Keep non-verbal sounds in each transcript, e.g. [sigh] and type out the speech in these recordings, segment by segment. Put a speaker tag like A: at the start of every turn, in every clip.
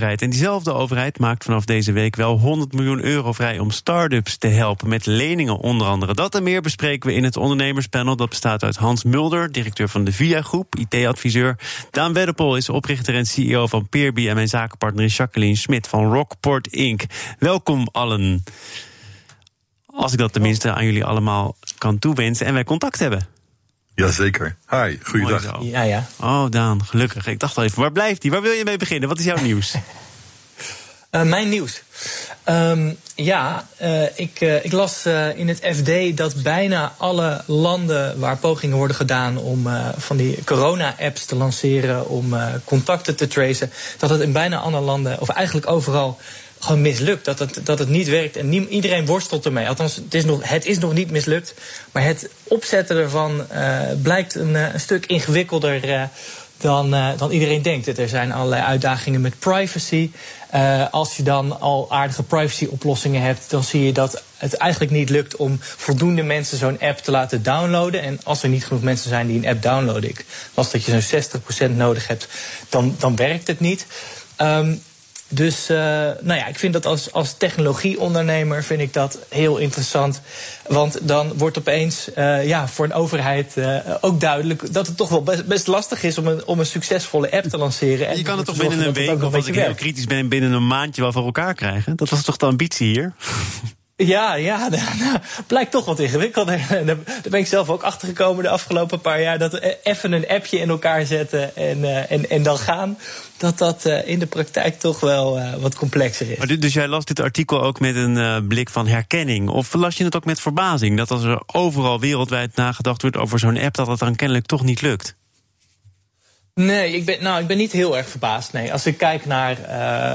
A: En diezelfde overheid maakt vanaf deze week wel 100 miljoen euro vrij om start-ups te helpen met leningen onder andere. Dat en meer bespreken we in het ondernemerspanel. Dat bestaat uit Hans Mulder, directeur van de VIA Groep, IT-adviseur. Daan Weddepol is oprichter en CEO van Peerby en mijn zakenpartner is Jacqueline Smit van Rockport Inc. Welkom allen. Als ik dat tenminste aan jullie allemaal kan toewensen en wij contact hebben.
B: Jazeker. Hi, goeiedag.
C: Ja, ja.
A: Oh, Daan, gelukkig. Ik dacht al even, waar blijft hij? Waar wil je mee beginnen? Wat is jouw nieuws?
C: Uh, [laughs] mijn nieuws. Um, ja, uh, ik, uh, ik, las in het FD dat bijna alle landen waar pogingen worden gedaan om van die corona-apps te lanceren, om contacten te tracen, dat het in bijna alle landen, of eigenlijk overal, gewoon mislukt. Dat het, dat het niet werkt. En iedereen worstelt ermee. Althans, het is, nog, het is nog niet mislukt. Maar het opzetten ervan uh, blijkt een, een, stuk ingewikkelder uh, dan, dan iedereen denkt. Er zijn allerlei uitdagingen met privacy. als je dan al aardige privacy-oplossingen hebt, dan zie je dat het eigenlijk niet lukt om voldoende mensen zo'n app te laten downloaden. En als er niet genoeg mensen zijn die een app downloaden, ik las dat je zo'n 60% nodig hebt, dan, dan werkt het niet. Um, dus uh, nou ja, ik vind dat als, als technologieondernemer vind ik dat heel interessant. Want dan wordt opeens uh, ja, voor een overheid uh, ook duidelijk dat het toch wel best, best, lastig is om een, om een succesvolle app te lanceren.
A: En je kan het toch binnen een week, of als ik heel kritisch ben, binnen een maandje wel voor elkaar krijgen? Dat was toch de ambitie hier?
C: Ja, ja, [laughs] nou, blijkt toch wat ingewikkelder. Daar ben ik zelf ook achter gekomen de afgelopen paar jaar. Dat even een appje in elkaar zetten en, uh, en, en dan gaan. Dat dat uh, in de praktijk toch wel uh, wat complexer is.
A: Maar dus jij las dit artikel ook met een blik van herkenning? Of las je het ook met verbazing? Dat als er overal wereldwijd nagedacht wordt over zo'n app, dat het dan kennelijk toch niet lukt?
C: Nee, ik ben, nou, ik ben niet heel erg verbaasd. Nee, als ik kijk naar,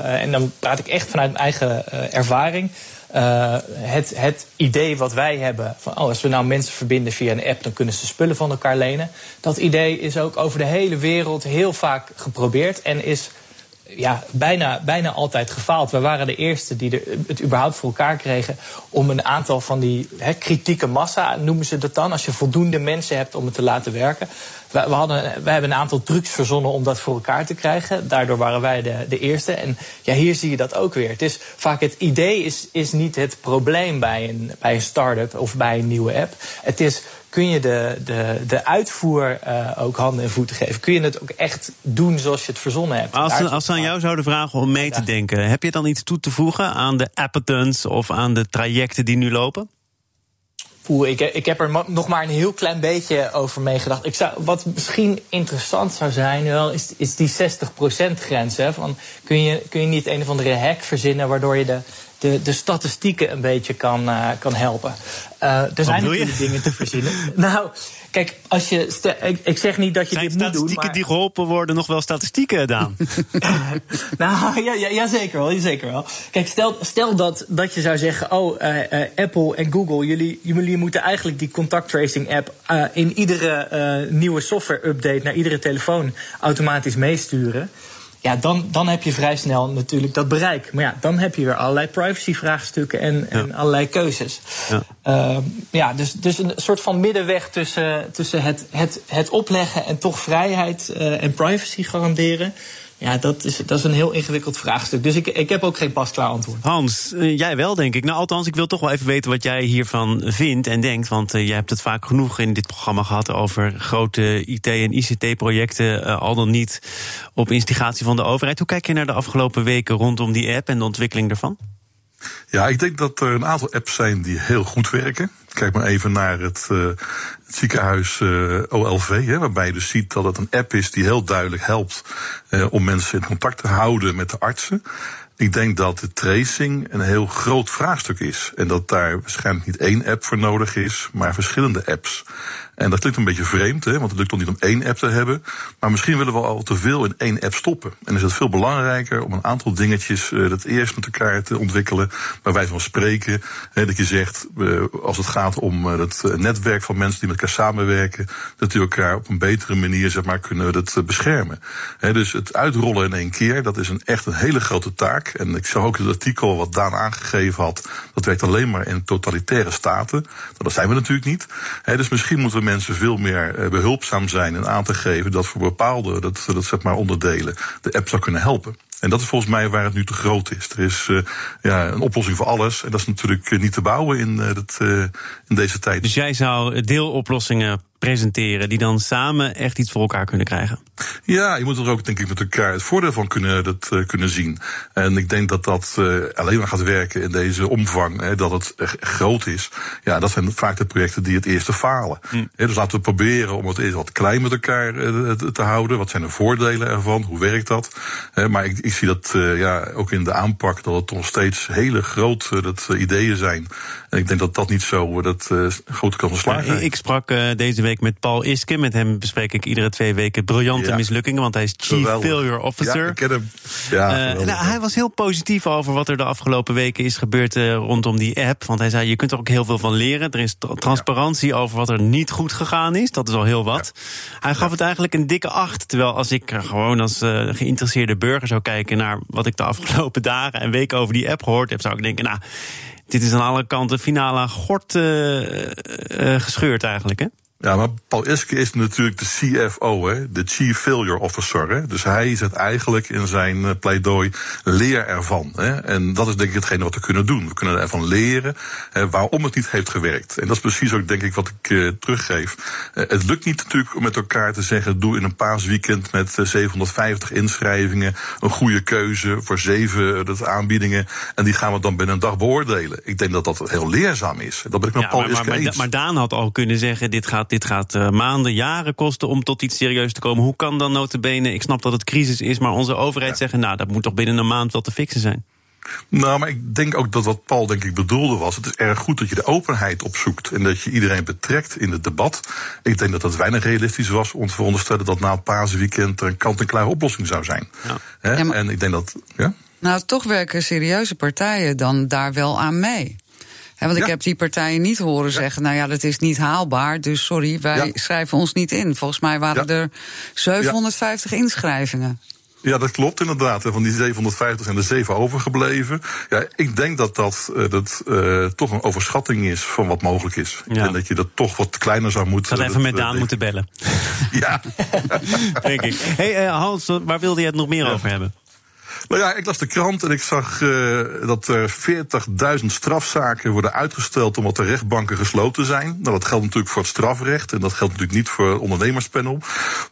C: en dan praat ik echt vanuit mijn eigen ervaring. Uh, het, het idee wat wij hebben van oh, als we nou mensen verbinden via een app, dan kunnen ze spullen van elkaar lenen. Dat idee is ook over de hele wereld heel vaak geprobeerd en is ja, bijna, bijna altijd gefaald. We waren de eerste die de, het überhaupt voor elkaar kregen om een aantal van die kritieke massa, noemen ze dat dan, als je voldoende mensen hebt om het te laten werken. We, we, hadden, we hebben een aantal trucs verzonnen om dat voor elkaar te krijgen. Daardoor waren wij de, de eerste. En ja, hier zie je dat ook weer. Het is vaak het idee is, is niet het probleem bij een, bij een start-up of bij een nieuwe app. Het is kun je de, de, de uitvoer uh, ook handen en voeten geven? Kun je het ook echt doen zoals je het verzonnen hebt?
A: Als, als ze aan jou zouden vragen om mee te denken, heb je dan iets toe te voegen aan de appetons of aan de trajecten die nu lopen?
C: Oeh, ik, ik heb er nog maar een heel klein beetje over meegedacht. Ik zou, wat misschien interessant zou zijn, wel, is, is die 60% grens. Hè, van, kun, je, kun je niet een of andere hack verzinnen waardoor je de, de, de statistieken een beetje kan, uh, kan helpen. Uh, er zijn natuurlijk dingen te verzinnen. [laughs] nou, kijk, als je. Ik, ik, zeg niet dat je
A: zijn
C: dit moet doen.
A: statistieken die geholpen worden nog wel statistieken, Daan? [laughs]
C: nou, ja, ja, ja, zeker wel. Zeker wel. Kijk, stel, stel dat, dat je zou zeggen: Oh, uh, Apple en Google, jullie, jullie moeten eigenlijk die contact tracing app in iedere nieuwe software update naar iedere telefoon automatisch meesturen ja, dan, dan heb je vrij snel natuurlijk dat bereik. Maar ja, dan heb je weer allerlei privacy-vraagstukken en, ja. en allerlei keuzes. Ja, uh, ja dus, dus een soort van middenweg tussen, tussen het, het, het opleggen en toch vrijheid uh, en privacy garanderen. Ja, dat is, dat is een heel ingewikkeld vraagstuk. Dus ik, ik heb ook geen pasklaar antwoord.
A: Hans, uh, jij wel, denk ik. Nou, althans, ik wil toch wel even weten wat jij hiervan vindt en denkt. Want uh, jij hebt het vaak genoeg in dit programma gehad over grote IT- en ICT-projecten. Uh, al dan niet op instigatie van de overheid. Hoe kijk je naar de afgelopen weken rondom die app en de ontwikkeling daarvan?
B: Ja, ik denk dat er een aantal apps zijn die heel goed werken. Kijk maar even naar het, uh, het ziekenhuis uh, OLV, hè, waarbij je dus ziet dat het een app is die heel duidelijk helpt uh, om mensen in contact te houden met de artsen. Ik denk dat de tracing een heel groot vraagstuk is. En dat daar waarschijnlijk niet één app voor nodig is, maar verschillende apps. En dat klinkt een beetje vreemd, hè, want het lukt toch niet om één app te hebben. Maar misschien willen we al te veel in één app stoppen. En is het veel belangrijker om een aantal dingetjes uh, dat eerst met elkaar te ontwikkelen. Bij wijze van spreken, hè, dat je zegt, uh, als het gaat om het netwerk van mensen die met elkaar samenwerken. Dat die elkaar op een betere manier zeg maar, kunnen het beschermen. dus het uitrollen in één keer, dat is een, echt een hele grote taak. En ik zag ook het artikel wat Daan aangegeven had. Dat werkt alleen maar in totalitaire staten. Nou, dat zijn we natuurlijk niet. dus misschien moeten mensen veel meer behulpzaam zijn en aan te geven dat voor bepaalde dat, dat, zeg maar onderdelen de app zou kunnen helpen. En dat is volgens mij waar het nu te groot is. Er is uh, ja, een oplossing voor alles. En dat is natuurlijk niet te bouwen in, dat, in deze tijd.
A: Dus jij zou deeloplossingen presenteren die dan samen echt iets voor elkaar kunnen krijgen?
B: Ja, je moet er ook denk ik met elkaar het voordeel van kunnen, dat, uh, kunnen zien. En ik denk dat dat uh, alleen maar gaat werken in deze omvang, hè, dat het groot is. Ja, dat zijn vaak de projecten die het eerste falen. Hm. dus laten we proberen om het eerst wat klein met elkaar uh, te houden. Wat zijn de voordelen ervan? Hoe werkt dat? maar ik, ik zie dat ja, ook in de aanpak dat het nog steeds hele grote dat, ideeën zijn. En ik denk dat dat niet zo dat, grote kan slagen.
A: Ja, ik sprak deze week met Paul Iske. Met hem bespreek ik iedere twee weken briljante ja. mislukkingen, want hij is Chief Failure Officer.
B: Ja, ik ken hem. Ja,
A: uh, nou, hij was heel positief over wat er de afgelopen weken is gebeurd uh, rondom die app. Want hij zei, je kunt er ook heel veel van leren. Er is transparantie over wat er niet goed gegaan is. Dat is al heel wat. Hij gaf het eigenlijk een dikke acht. Terwijl als ik gewoon als uh, geïnteresseerde burger zou kijken naar wat ik de afgelopen dagen en weken over die app gehoord heb, zou ik denken, nou, dit is aan alle kanten finale gort gescheurd eigenlijk, hè?
B: Ja, maar Paul Iske is natuurlijk de CFO, hè, de Chief Failure Officer. Hè. Dus hij zet eigenlijk in zijn eh, pleidooi leer ervan. Hè. En dat is denk ik hetgene wat we kunnen doen. We kunnen ervan leren hè, waarom het niet heeft gewerkt. En dat is precies ook denk ik wat ik uh, teruggeef. Uh, het lukt niet natuurlijk om met elkaar te zeggen... doe in een paasweekend met 750 inschrijvingen... een goede keuze voor zeven dat aanbiedingen... en die gaan we dan binnen een dag beoordelen. Ik denk dat dat heel leerzaam is. Dat ben ik met ja, Paul maar, Iske
A: maar,
B: maar,
A: maar Daan had al kunnen zeggen... dit gaat dit gaat uh, maanden, jaren kosten om tot iets serieus te komen. Hoe kan dan notabene, ik snap dat het crisis is... maar onze overheid ja. zeggen, nou, dat moet toch binnen een maand wel te fixen zijn?
B: Nou, maar ik denk ook dat wat Paul denk ik bedoelde was... het is erg goed dat je de openheid opzoekt... en dat je iedereen betrekt in het debat. Ik denk dat dat weinig realistisch was om te veronderstellen... dat na het paasweekend er een kant-en-klaar oplossing zou zijn. Ja. Ja, maar, en ik denk dat... Ja?
D: Nou, toch werken serieuze partijen dan daar wel aan mee want ik heb die partijen niet horen zeggen, nou ja, dat is niet haalbaar, dus sorry, wij schrijven ons niet in. Volgens mij waren er 750 inschrijvingen.
B: Ja, dat klopt inderdaad. Van die 750 zijn er 7 overgebleven. Ja, ik denk dat dat, uh, dat uh, toch een overschatting is van wat mogelijk is. Ja. En dat je dat toch wat kleiner zou moeten...
A: Dat even met Daan moeten bellen. [laughs]
B: Ja. [laughs]
A: denk ik. hey, uh, Hans, waar wilde je het nog meer over hebben?
B: Nou ja, ik las de krant en ik zag uh, dat er 40.000 strafzaken worden uitgesteld omdat de rechtbanken gesloten zijn. Nou, dat geldt natuurlijk voor het strafrecht en dat geldt natuurlijk niet voor het ondernemerspanel.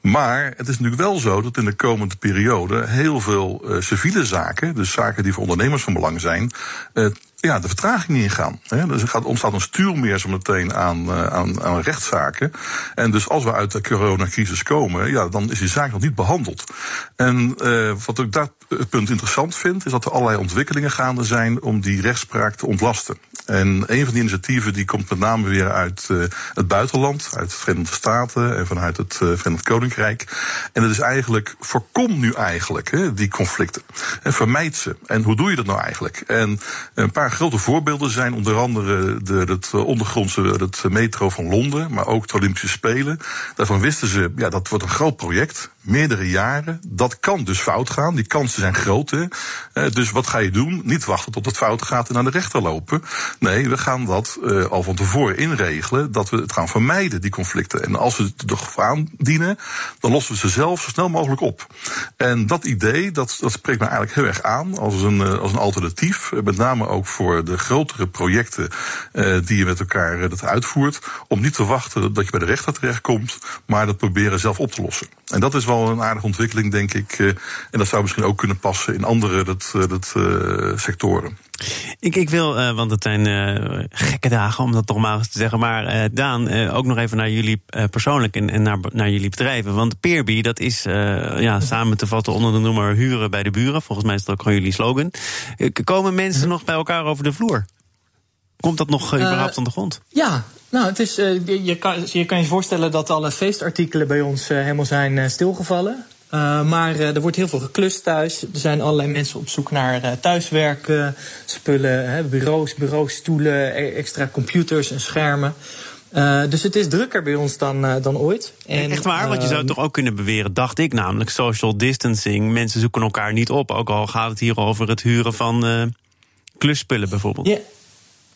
B: Maar het is natuurlijk wel zo dat in de komende periode heel veel uh, civiele zaken, dus zaken die voor ondernemers van belang zijn, uh, ja, de vertraging ingaan. Hè. Dus er gaat, ontstaat een stuurmeer zo meteen aan, uh, aan, aan rechtszaken. En dus als we uit de coronacrisis komen, ja, dan is die zaak nog niet behandeld. En uh, wat ik dat punt interessant vind, is dat er allerlei ontwikkelingen gaande zijn om die rechtspraak te ontlasten. En een van die initiatieven die komt met name weer uit uh, het buitenland, uit de Verenigde Staten en vanuit het uh, Verenigd Koninkrijk. En dat is eigenlijk, voorkom nu eigenlijk hè, die conflicten. En vermijd ze. En hoe doe je dat nou eigenlijk? En een paar grote voorbeelden zijn onder andere de, het ondergrondse het metro van Londen, maar ook de Olympische Spelen. Daarvan wisten ze, ja, dat wordt een groot project meerdere jaren. Dat kan dus fout gaan. Die kansen zijn groot. Hè? dus wat ga je doen? Niet wachten tot het fout gaat en naar de rechter lopen. Nee, we gaan dat uh, al van tevoren inregelen. Dat we het gaan vermijden, die conflicten. En als we het toch aandienen, dan lossen we ze zelf zo snel mogelijk op. En dat idee, dat, dat spreekt me eigenlijk heel erg aan als een, uh, als een alternatief. Met name ook voor de grotere projecten uh, die je met elkaar dat uitvoert. Om niet te wachten dat je bij de rechter terechtkomt, maar dat proberen zelf op te lossen. En dat is wel een aardige ontwikkeling, denk ik. En dat zou misschien ook kunnen passen in andere dat, dat, sectoren.
A: Ik, ik wil, uh, want het zijn gekke dagen om dat toch maar eens te zeggen. Maar Daan, ook nog even naar jullie persoonlijk en, en naar, naar jullie bedrijven. Want Peerby, dat is ja, samen te vatten onder de noemer huren bij de buren. Volgens mij is dat ook gewoon jullie slogan. komen mensen nog bij elkaar over de vloer? Komt dat nog überhaupt aan de grond?
C: Ja, nou, het is, je, kan, je kan je voorstellen dat alle feestartikelen bij ons helemaal zijn uh, stilgevallen. maar er wordt heel veel geklust thuis. Er zijn allerlei mensen op zoek naar thuiswerken, spullen, bureaus, bureaustoelen, e-, extra computers en schermen. Uh, dus het is drukker bij ons dan, uh, dan ooit.
A: En, Echt waar, want je zou het toch ook kunnen beweren, dacht ik namelijk, social distancing. Mensen zoeken elkaar niet op, ook al gaat het hier over het huren van uh, klusspullen bijvoorbeeld.
C: Ja,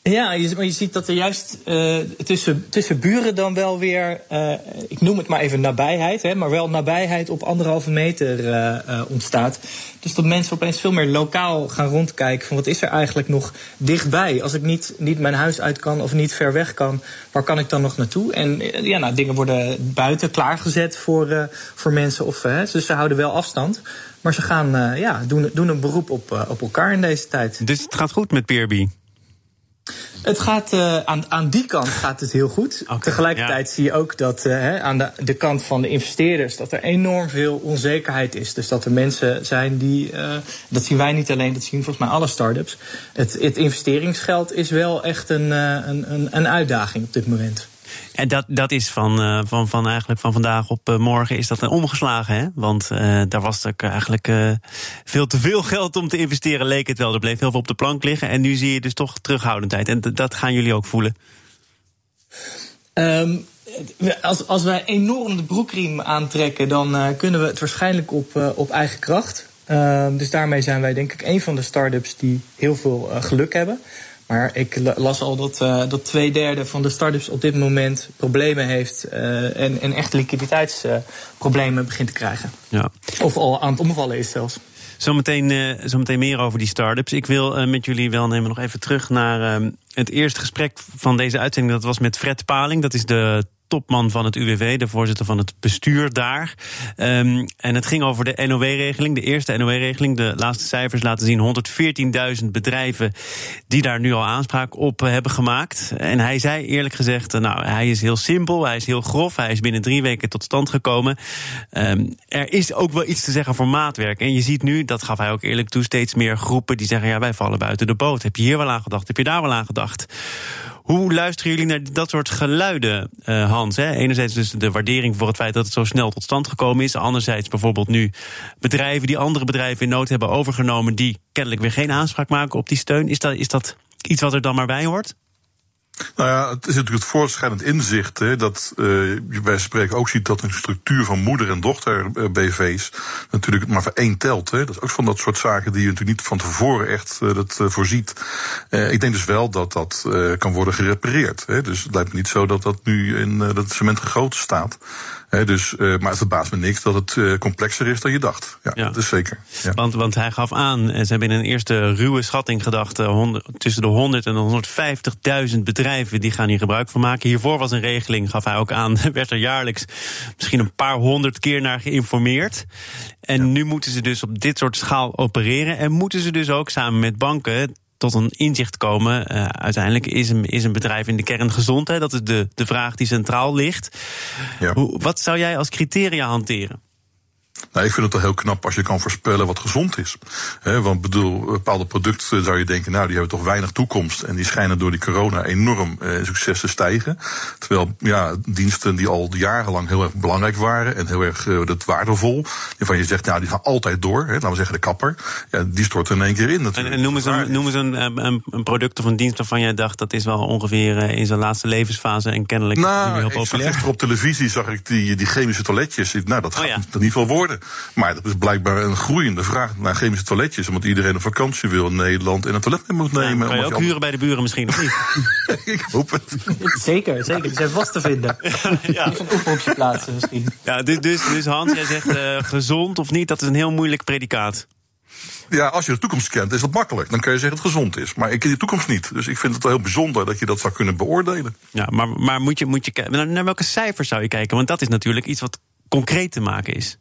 C: ja, je, maar je ziet dat er juist uh, tussen, tussen buren dan wel weer, uh, ik noem het maar even nabijheid, hè, maar wel nabijheid op anderhalve meter uh, ontstaat. Dus dat mensen opeens veel meer lokaal gaan rondkijken van wat is er eigenlijk nog dichtbij. Als ik niet, niet mijn huis uit kan of niet ver weg kan, waar kan ik dan nog naartoe? En ja, nou, dingen worden buiten klaargezet voor, voor mensen. Of, dus ze houden wel afstand. Maar ze gaan, ja, doen, doen een beroep op, op elkaar in deze tijd.
A: Dus het gaat goed met Peerby?
C: Het gaat uh, aan, aan die kant gaat het heel goed. Tegelijkertijd zie je ook dat uh, aan de, de kant van de investeerders dat er enorm veel onzekerheid is. Dus dat er mensen zijn die, uh, dat zien wij niet alleen, dat zien volgens mij alle start-ups. Het, het investeringsgeld is wel echt een, een, een, een uitdaging op dit moment.
A: En dat, dat is van, uh, van, van eigenlijk van vandaag op uh, morgen is dat omgeslagen. Hè? Want uh, daar was ook eigenlijk veel te veel [laughs] geld om te investeren, leek het wel. Er bleef heel veel op de plank liggen. En nu zie je dus toch terughoudendheid. En dat gaan jullie ook voelen.
C: Um, als, als wij enorm de broekriem aantrekken, dan kunnen we het waarschijnlijk op, op eigen kracht. Ehm, dus daarmee zijn wij denk ik een van de start-ups die heel veel geluk hebben. Maar ik las al dat, uh, dat twee derde van de start-ups op dit moment problemen heeft uh, en, en echt liquiditeitsproblemen begint te krijgen. Ja. Of al aan het omvallen is zelfs.
A: Zometeen, uh, zometeen meer over die start-ups. Ik wil met jullie wel nemen nog even terug naar ehm, het eerste gesprek van deze uitzending. Dat was met Fred Paling. Dat is de topman van het UWV, de voorzitter van het bestuur daar. Um, en het ging over de NOW-regeling, de eerste NOW-regeling. De laatste cijfers laten zien 114.000 bedrijven die daar nu al aanspraak op hebben gemaakt. En hij zei eerlijk gezegd, eh, nou, hij is heel simpel, hij is heel grof, hij is binnen drie weken tot stand gekomen. Um, er is ook wel iets te zeggen voor maatwerk. En je ziet nu, dat gaf hij ook eerlijk toe, steeds meer groepen die zeggen, ja, wij vallen buiten de boot. Heb je hier wel aan gedacht? Heb je daar wel aan gedacht? Hoe luisteren jullie naar dat soort geluiden, uh, Hans? Hè? Enerzijds dus de waardering voor het feit dat het zo snel tot stand gekomen is. Anderzijds bijvoorbeeld nu bedrijven die andere bedrijven in nood hebben overgenomen... die kennelijk weer geen aanspraak maken op die steun. Is dat, is dat iets wat er dan maar bij hoort?
B: Nou ja, het is natuurlijk het voortschrijdend inzicht hè, dat uh, je bij spreken ook ziet dat een structuur van moeder- en dochter-BV's natuurlijk maar voor één telt. Hè. Dat is ook van dat soort zaken die je natuurlijk niet van tevoren echt uh, dat, voorziet. ik denk dus wel dat dat kan worden gerepareerd. Hè. Dus het lijkt me niet zo dat dat nu in dat cement gegoten staat dus, uh, maar het verbaast me niks dat het uh, complexer is dan je dacht. Ja, ja. dat is zeker. Ja.
A: Want, want hij gaf aan, en ze hebben in een eerste ruwe schatting gedacht... Uh, 100, tussen de 100 en de 150.000 bedrijven die gaan hier gebruik van maken. Hiervoor was een regeling, gaf hij ook aan, [laughs] werd er jaarlijks misschien een paar honderd keer naar geïnformeerd. En ja. nu moeten ze dus op dit soort schaal opereren. En moeten ze dus ook samen met banken tot een inzicht komen. Uh, uiteindelijk is een, is een bedrijf in de kern gezond. Hè? Dat is de, de vraag die centraal ligt. Ja. Hoe, wat zou jij als criteria hanteren?
B: Nou, ik vind het wel heel knap als je kan voorspellen wat gezond is. He, want bedoel, bepaalde producten zou je denken, nou, die hebben toch weinig toekomst. En die schijnen door die corona enorm eh, succes te stijgen. Terwijl, ja, diensten die al jarenlang heel erg belangrijk waren en heel erg uh, dat waardevol. Waarvan je zegt, nou, die gaan altijd door. He, laten we zeggen, de kapper. Ja, die stort er in één keer in. Natuurlijk.
A: En, en noem eens, een, noem eens een, een, een, product of een dienst waarvan jij dacht, dat is wel ongeveer uh, in zijn laatste levensfase en kennelijk
B: nou,
A: heel
B: populair. Gisteren op televisie zag ik die, die chemische toiletjes. Nou, dat gaat oh, ja. in ieder geval worden. Maar dat is blijkbaar een groeiende vraag naar chemische toiletjes. Omdat iedereen een vakantie wil in Nederland en een toilet mee moet nemen.
A: Ja, kan je ook huren bij de buren misschien, of niet? [laughs]
B: ik hoop het. [laughs]
C: Zeker, zeker. Die zijn vast te vinden. [laughs] ja. Even een oproepje plaatsen misschien.
A: Ja, dus, dus, dus Hans, jij zegt uh, gezond of niet, dat is een heel moeilijk predicaat.
B: Ja, als je de toekomst kent, is dat makkelijk. Dan kun je zeggen dat het gezond is. Maar ik ken die toekomst niet. Dus ik vind het wel heel bijzonder dat je dat zou kunnen beoordelen.
A: Ja, maar, maar moet je, moet je naar welke cijfers zou je kijken? Want dat is natuurlijk iets wat concreet te maken is.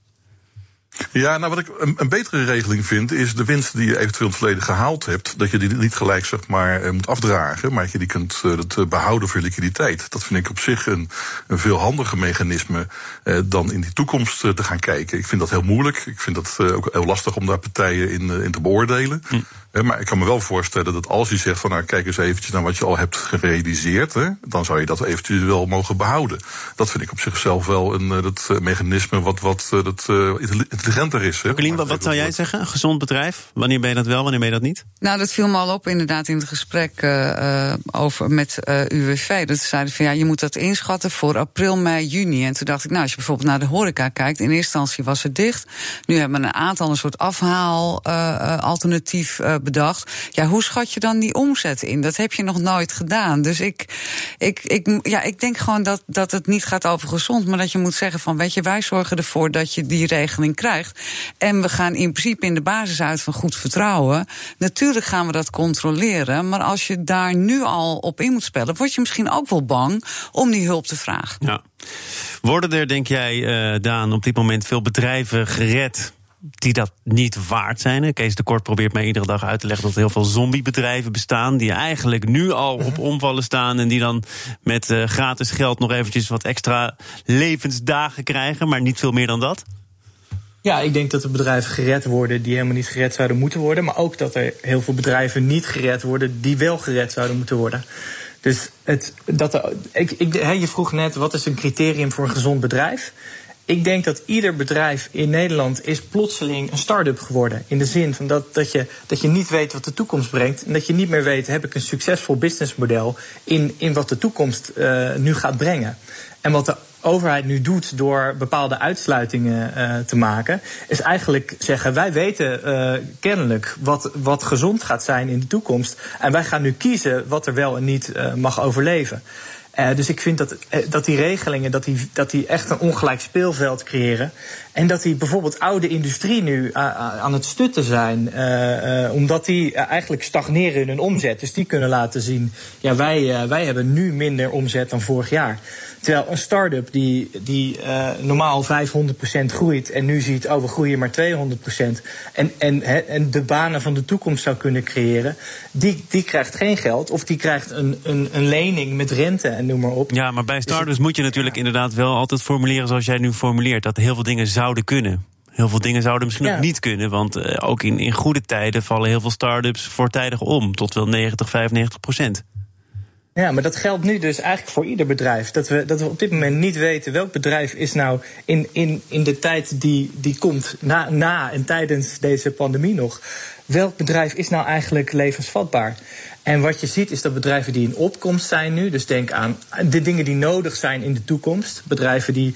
B: Ja, nou wat ik een, betere regeling vind, is de winst die je eventueel in het verleden gehaald hebt, dat je die niet gelijk zeg maar eh, moet afdragen, maar dat je die kunt uh, dat behouden voor liquiditeit. Dat vind ik op zich een, een veel handiger mechanisme dan in die toekomst te gaan kijken. Ik vind dat heel moeilijk. Ik vind dat ook heel lastig om daar partijen in, in te beoordelen. Hm. Maar ik kan me wel voorstellen dat als je zegt van nou kijk eens eventjes naar wat je al hebt gerealiseerd, hè, dan zou je dat eventueel wel mogen behouden. Dat vind ik op zichzelf wel een dat mechanisme wat, wat dat, intelligenter is.
A: Jacqueline, wat, wat zou jij zeggen? Een gezond bedrijf? Wanneer ben je dat wel, wanneer ben je dat niet?
D: Nou, dat viel me al op inderdaad in het gesprek uh, over met uh, UWV. Dat zeiden van ja, je moet dat inschatten voor april, mei, juni. En toen dacht ik, nou, als je bijvoorbeeld naar de horeca kijkt, in eerste instantie was het dicht. Nu hebben we een aantal een soort afhaalalternatief uh, bedacht. Ja, hoe schat je dan die omzet in? Dat heb je nog nooit gedaan. Dus ik, ik, ik, ja, ik denk gewoon dat, dat het niet gaat over gezond, maar dat je moet zeggen van weet je, wij zorgen ervoor dat je die regeling krijgt. En we gaan in principe in de basis uit van goed vertrouwen. Natuurlijk gaan we dat controleren. Maar als je daar nu al op in moet spelen, word je misschien ook wel bang om die hulp te vragen.
A: Ja. Worden er, denk jij, uh, Daan, op dit moment veel bedrijven gered die dat niet waard zijn. Kees de Kort probeert mij iedere dag uit te leggen dat er heel veel zombiebedrijven bestaan. die eigenlijk nu al op [laughs] omvallen staan. en die dan met uh, gratis geld nog eventjes wat extra levensdagen krijgen. maar niet veel meer dan dat.
C: Ja, ik denk dat er bedrijven gered worden die helemaal niet gered zouden moeten worden. Maar ook dat er heel veel bedrijven niet gered worden die wel gered zouden moeten worden. Dus het, dat ik, ik, je vroeg net, wat is een criterium voor een gezond bedrijf? Ik denk dat ieder bedrijf in Nederland is plotseling een start-up geworden. In de zin van dat, dat, je, dat je niet weet wat de toekomst brengt. En dat je niet meer weet, heb ik een succesvol businessmodel in, in wat de toekomst uh, nu gaat brengen. En wat de overheid nu doet door bepaalde uitsluitingen uh, te maken, is eigenlijk zeggen: wij weten uh, kennelijk wat, wat gezond gaat zijn in de toekomst. En wij gaan nu kiezen wat er wel en niet mag overleven. Uh, dus ik vind dat, dat die regelingen dat die, dat die echt een ongelijk speelveld creëren. En dat die bijvoorbeeld oude industrie nu aan het stutten zijn. Omdat die eigenlijk stagneren in hun omzet. Dus die kunnen laten zien: ja, wij, wij hebben nu minder omzet dan vorig jaar. Terwijl een start-up die, die uh, normaal 500% groeit en nu ziet, oh we groeien maar 200% en, en, en de banen van de toekomst zou kunnen creëren, die, die krijgt geen geld of die krijgt een, een, een lening met rente en noem maar op.
A: Ja, maar bij start-ups moet je natuurlijk inderdaad wel altijd formuleren zoals jij nu formuleert, dat heel veel dingen zouden kunnen. Heel veel dingen zouden misschien ook niet kunnen. Want uh, ook in, in goede tijden vallen heel veel start-ups voortijdig om. Tot wel 90, 95 procent.
C: Ja, maar dat geldt nu dus eigenlijk voor ieder bedrijf. Dat we, dat we op dit moment niet weten welk bedrijf is nou in, in, in de tijd die, die komt, na, na en tijdens deze pandemie nog, welk bedrijf is nou eigenlijk levensvatbaar? En wat je ziet is dat bedrijven die in opkomst zijn nu, dus denk aan de dingen die nodig zijn in de toekomst, bedrijven die,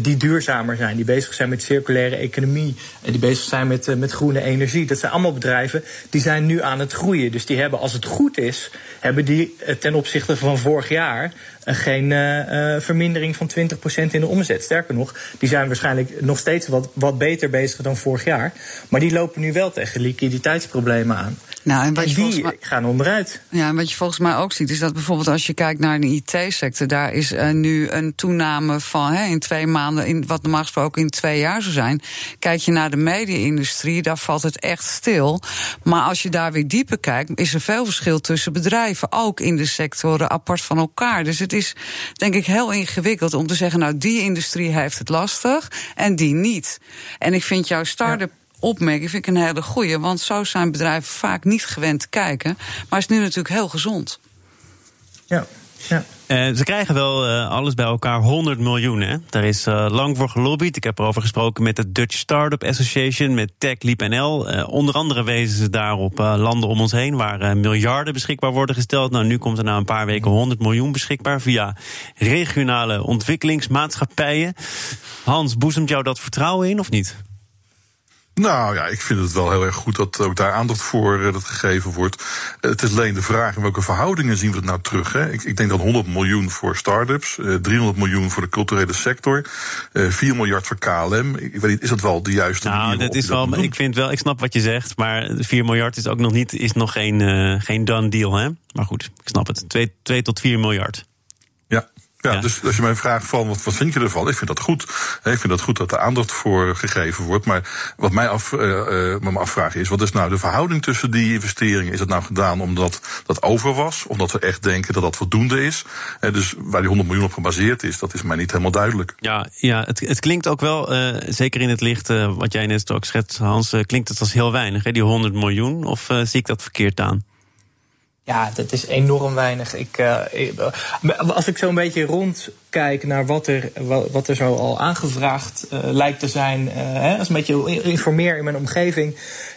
C: die duurzamer zijn, die bezig zijn met circulaire economie, die bezig zijn met, eh, met groene energie, dat zijn allemaal bedrijven die zijn nu aan het groeien. Dus die hebben, als het goed is, hebben die eh, ten opzichte van vorig jaar eh, geen uh, vermindering van 20% in de omzet. Sterker nog, die zijn waarschijnlijk nog steeds wat, wat beter bezig dan vorig jaar. Maar die lopen nu wel tegen liquiditeitsproblemen aan. Nou, en, die gaan onderuit.
D: Ja, en wat je volgens mij ook ziet, is dat bijvoorbeeld als je kijkt naar de IT-sector, daar is uh, nu een toename van hè, in twee maanden, in, wat normaal gesproken in twee jaar zou zijn. Kijk je naar de media-industrie, daar valt het echt stil. Maar als je daar weer dieper kijkt, is er veel verschil tussen bedrijven, ook in de sectoren apart van elkaar. Dus het is denk ik heel ingewikkeld om te zeggen, nou die industrie heeft het lastig en die niet. En ik vind jouw start-up opmerking vind ik een hele goeie. Want zo zijn bedrijven vaak niet gewend te kijken. Maar is nu natuurlijk heel gezond.
C: Ja, ja.
A: Uh, ze krijgen wel uh, alles bij elkaar 100 miljoen. Hè? Daar is uh, lang voor gelobbyd. Ik heb erover gesproken met de Dutch Startup Association, met TechLeap NL. onder andere wezen ze daar op landen om ons heen waar miljarden beschikbaar worden gesteld. Nou, nu komt er na een paar weken 100 miljoen beschikbaar via regionale ontwikkelingsmaatschappijen. Hans, boezemt jou dat vertrouwen in of niet?
B: Nou ja, ik vind het wel heel erg goed dat ook daar aandacht voor uh, dat gegeven wordt. Uh, het is alleen de vraag in welke verhoudingen zien we het nou terug. Hè? Ik, ik denk dat 100 miljoen voor start-ups, uh, eh, 300 miljoen voor de culturele sector, 4 miljard voor KLM. Ik weet niet, is dat wel de juiste
A: nou,
B: manier?
A: Dat is wel, ik vind wel, ik snap wat je zegt, maar 4 miljard is ook nog niet, is nog geen, geen done deal. Hè? Maar goed, ik snap het. 2, 2 tot 4 miljard.
B: Ja, Ja, dus als je mij vraagt van wat, wat vind je ervan? Ik vind dat goed. Ik vind dat goed dat er aandacht voor gegeven wordt. Maar wat mij af, uh, me afvraag is, wat is nou de verhouding tussen die investeringen? Is dat nou gedaan omdat dat over was? Omdat we echt denken dat dat voldoende is? Uh, dus waar die 100 miljoen op gebaseerd is, dat is mij niet helemaal duidelijk.
A: Ja, ja het, het klinkt ook wel, uh, zeker in het licht wat jij net ook schetst, Hans, klinkt het als heel weinig, hè, die 100 miljoen. Of zie ik dat verkeerd aan?
C: Ja, dat is enorm weinig. Ik, uh, als ik zo een beetje rondkijk naar wat er, wat er zo al aangevraagd uh, lijkt te zijn, uh, hè, als een beetje informeer in mijn omgeving,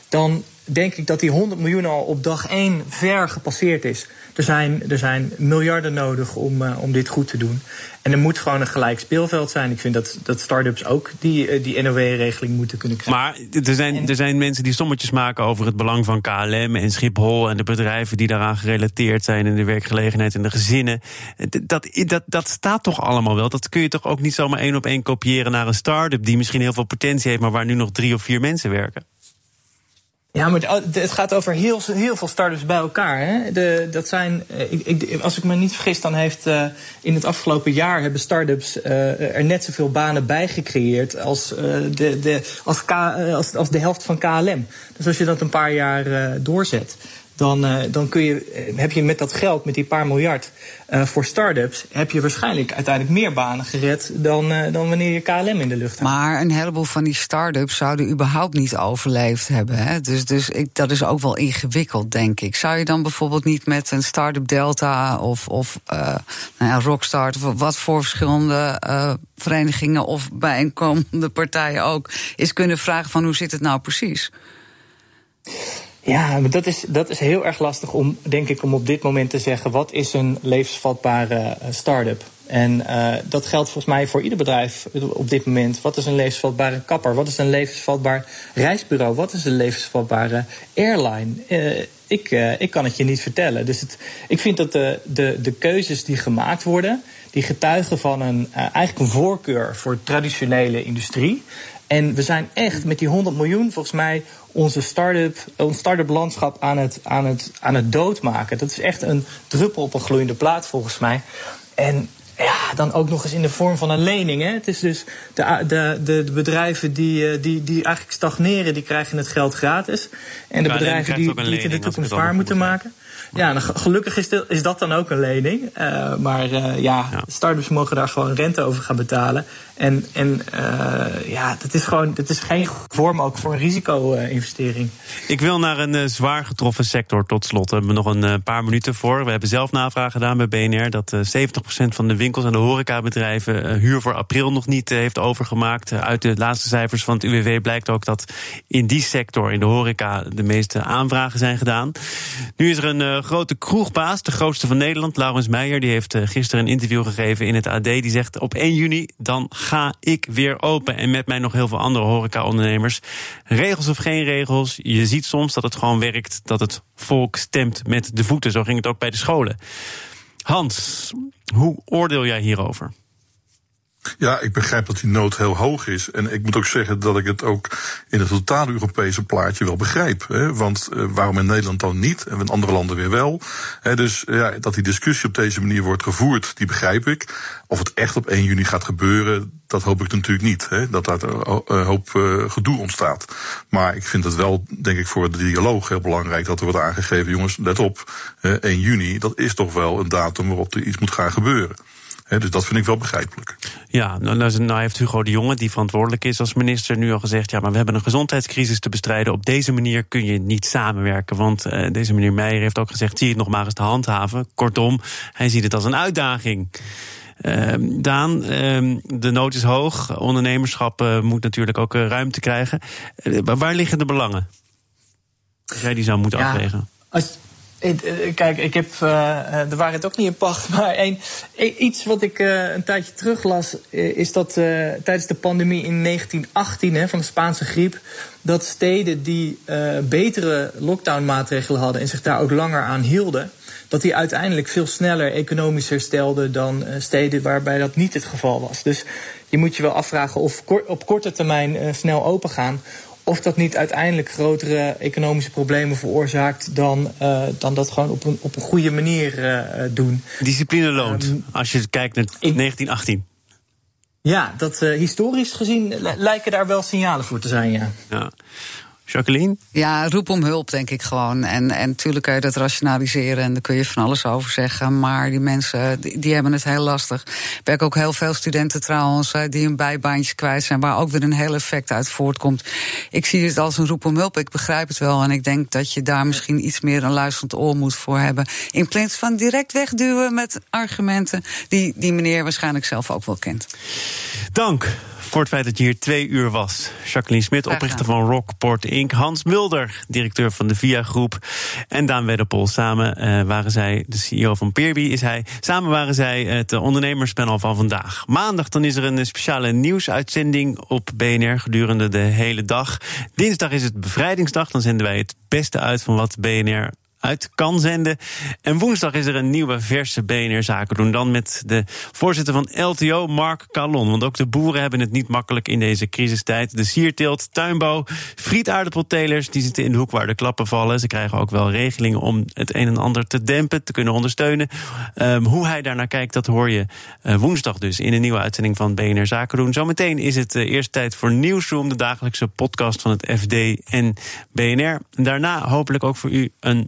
C: dan denk ik dat die 100 miljoen al op dag 1 ver gepasseerd is. Er zijn, er zijn miljarden nodig om, uh, om dit goed te doen. En er moet gewoon een gelijk speelveld zijn. Ik vind dat, dat start-ups ook die, uh, die NOW-regeling moeten kunnen krijgen.
A: Maar er zijn, er zijn mensen die sommetjes maken over het belang van KLM en Schiphol en de bedrijven die daaraan gerelateerd zijn en de werkgelegenheid en de gezinnen. Dat, dat, dat staat toch allemaal wel? Dat kun je toch ook niet zomaar één op één kopiëren naar een start-up die misschien heel veel potentie heeft, maar waar nu nog drie of vier mensen werken?
C: Ja, maar het gaat over heel, heel veel startups bij elkaar. Hè? De, dat zijn, eh, ik, als ik me niet vergis, dan heeft uh, in het afgelopen jaar hebben startups uh, er net zoveel banen bij gecreëerd als, de, de, als, als, als de helft van KLM. Dus als je dat een paar jaar doorzet, dan, uh, dan kun je, eh, heb je met dat geld, met die paar miljard uh, voor start-ups, heb je waarschijnlijk uiteindelijk meer banen gered dan, dan wanneer je KLM in de lucht
D: hebt. Maar een heleboel van die start-ups zouden überhaupt niet overleefd hebben. Hè? Dus, dus ik, dat is ook wel ingewikkeld, denk ik. Zou je dan bijvoorbeeld niet met een start-up Delta of, of nou ja, Rockstart, of wat voor verschillende verenigingen of bijeenkomende partijen ook, is kunnen vragen van hoe zit het nou precies?
C: Ja, maar dat is, dat is heel erg lastig om, denk ik, om op dit moment te zeggen wat is een levensvatbare eh, start-up. En uh, dat geldt volgens mij voor ieder bedrijf op dit moment. Wat is een levensvatbare kapper? Wat is een levensvatbaar reisbureau? Wat is een levensvatbare airline? Ik, ik kan het je niet vertellen. Dus het, ik vind dat de, de, de keuzes die gemaakt worden, die getuigen van een, eigenlijk een voorkeur voor traditionele industrie. En we zijn echt met die 100 miljoen volgens mij onze start-up, ons start-up landschap aan het, aan, het, aan het doodmaken. Dat is echt een druppel op een gloeiende plaat volgens mij. En ja, dan ook nog eens in de vorm van een lening. Hè. Het is dus de, de, de, bedrijven die, eh, die, die eigenlijk stagneren, die krijgen het geld gratis. En de bedrijven die, die het in de toekomst waar moeten maken. Ja, gelukkig is, is, dat dan ook een lening. Uh, maar uh, ja, ja, startups mogen daar gewoon rente over gaan betalen. En, en uh, ja, dat is gewoon dat is geen vorm ook voor een risico-investering.
A: Ik wil naar een zwaar getroffen sector tot slot. We hebben nog een paar minuten voor. We hebben zelf navraag gedaan bij BNR dat 70% van de winkels en de horecabedrijven huur voor april nog niet heeft overgemaakt. Uit de laatste cijfers van het UWV blijkt ook dat in die sector, in de horeca, de meeste aanvragen zijn gedaan. Nu is er een grote kroegbaas, de grootste van Nederland, Laurens Meijer, die heeft eh, gisteren een interview gegeven in het AD. Die zegt: Op 1 juni dan ga ik weer open. En met mij nog heel veel andere horeca-ondernemers. Regels of geen regels, je ziet soms dat het gewoon werkt, dat het volk stemt met de voeten. Zo ging het ook bij de scholen. Hans, hoe oordeel jij hierover?
B: Ja, ik begrijp dat die nood heel hoog is. En ik moet ook zeggen dat ik het ook in het totale Europese plaatje wel begrijp. Hè? Want uh, waarom in Nederland dan niet en in andere landen weer wel? Hè, dus ja, dat die discussie op deze manier wordt gevoerd, die begrijp ik. Of het echt op 1 juni gaat gebeuren, dat hoop ik natuurlijk niet. Hè? Dat daar een hoop uh, gedoe ontstaat. Maar ik vind het wel, denk ik, voor de dialoog heel belangrijk dat er wordt aangegeven: jongens, let op, 1 juni, dat is toch wel een datum waarop er iets moet gaan gebeuren dus dat vind ik wel begrijpelijk.
A: Ja, nou, nou, nou, heeft Hugo de Jonge, die verantwoordelijk is als minister, nu al gezegd: ja, maar we hebben een gezondheidscrisis te bestrijden. Op deze manier kun je niet samenwerken. Want uh, deze meneer Meijer heeft ook gezegd: zie het nog maar eens te handhaven. Kortom, hij ziet het als een uitdaging. Uh, Daan, uh, de nood is hoog. Ondernemerschap uh, moet natuurlijk ook uh, ruimte krijgen. waar liggen de belangen? Als jij die zou moeten ja, afwegen.
C: Als, eh, kijk, ik heb uh, de waarheid ook niet in pacht. [laughs] Maar een, iets wat ik een tijdje terug las, is dat tijdens de pandemie in 1918 hè, van de Spaanse griep. dat steden die betere lockdownmaatregelen hadden en zich daar ook langer aan hielden. dat die uiteindelijk veel sneller economisch herstelden dan steden waarbij dat niet het geval was. Dus je moet je wel afvragen of op korte termijn snel open gaan of dat niet uiteindelijk grotere economische problemen veroorzaakt dan, uh, dan dat gewoon op een, op een goede manier uh, doen.
A: Discipline loont, um, als je kijkt naar 1918.
C: Ja, dat uh, historisch gezien lijken daar wel signalen voor te zijn, ja.
A: ja. Jacqueline?
D: Ja, roep om hulp, denk ik gewoon. En, en natuurlijk kun je dat rationaliseren en daar kun je van alles over zeggen. Maar die mensen, die, die hebben het heel lastig. Ik werk ook heel veel studenten trouwens, die hun bijbaantjes kwijt zijn, waar ook weer een heel effect uit voortkomt. Ik zie het als een roep om hulp. Ik begrijp het wel. En ik denk dat je daar misschien iets meer een luisterend oor moet voor hebben. In plaats van direct wegduwen met argumenten die die meneer waarschijnlijk zelf ook wel kent.
A: Dank voor het feit dat je hier twee uur was. Jacqueline Smit, oprichter van Rockport Inc. Hans Mulder, directeur van de VIA Groep. En Daan Wedderpol. Samen uh, waren zij, de CEO van Peerby is hij. Samen waren zij het ondernemerspanel van vandaag. Maandag dan is er een speciale nieuwsuitzending op BNR gedurende de hele dag. Dinsdag is het bevrijdingsdag. Dan zenden wij het beste uit van wat BNR uit kan zenden. En woensdag is er een nieuwe verse BNR Zaken doen. Dan met de voorzitter van LTO, Mark Calon. Want ook de boeren hebben het niet makkelijk in deze crisistijd. De sierteelt, tuinbouw, frietaardappeltelers... die zitten in de hoek waar de klappen vallen. Ze krijgen ook wel regelingen om het een en ander te dempen, te kunnen ondersteunen. Um, hoe hij daarnaar kijkt, dat hoor je uh, woensdag dus... in een nieuwe uitzending van BNR Zaken doen. Zometeen is het uh, eerst tijd voor Nieuwsroom... de dagelijkse podcast van het FD en BNR. Daarna hopelijk ook voor u een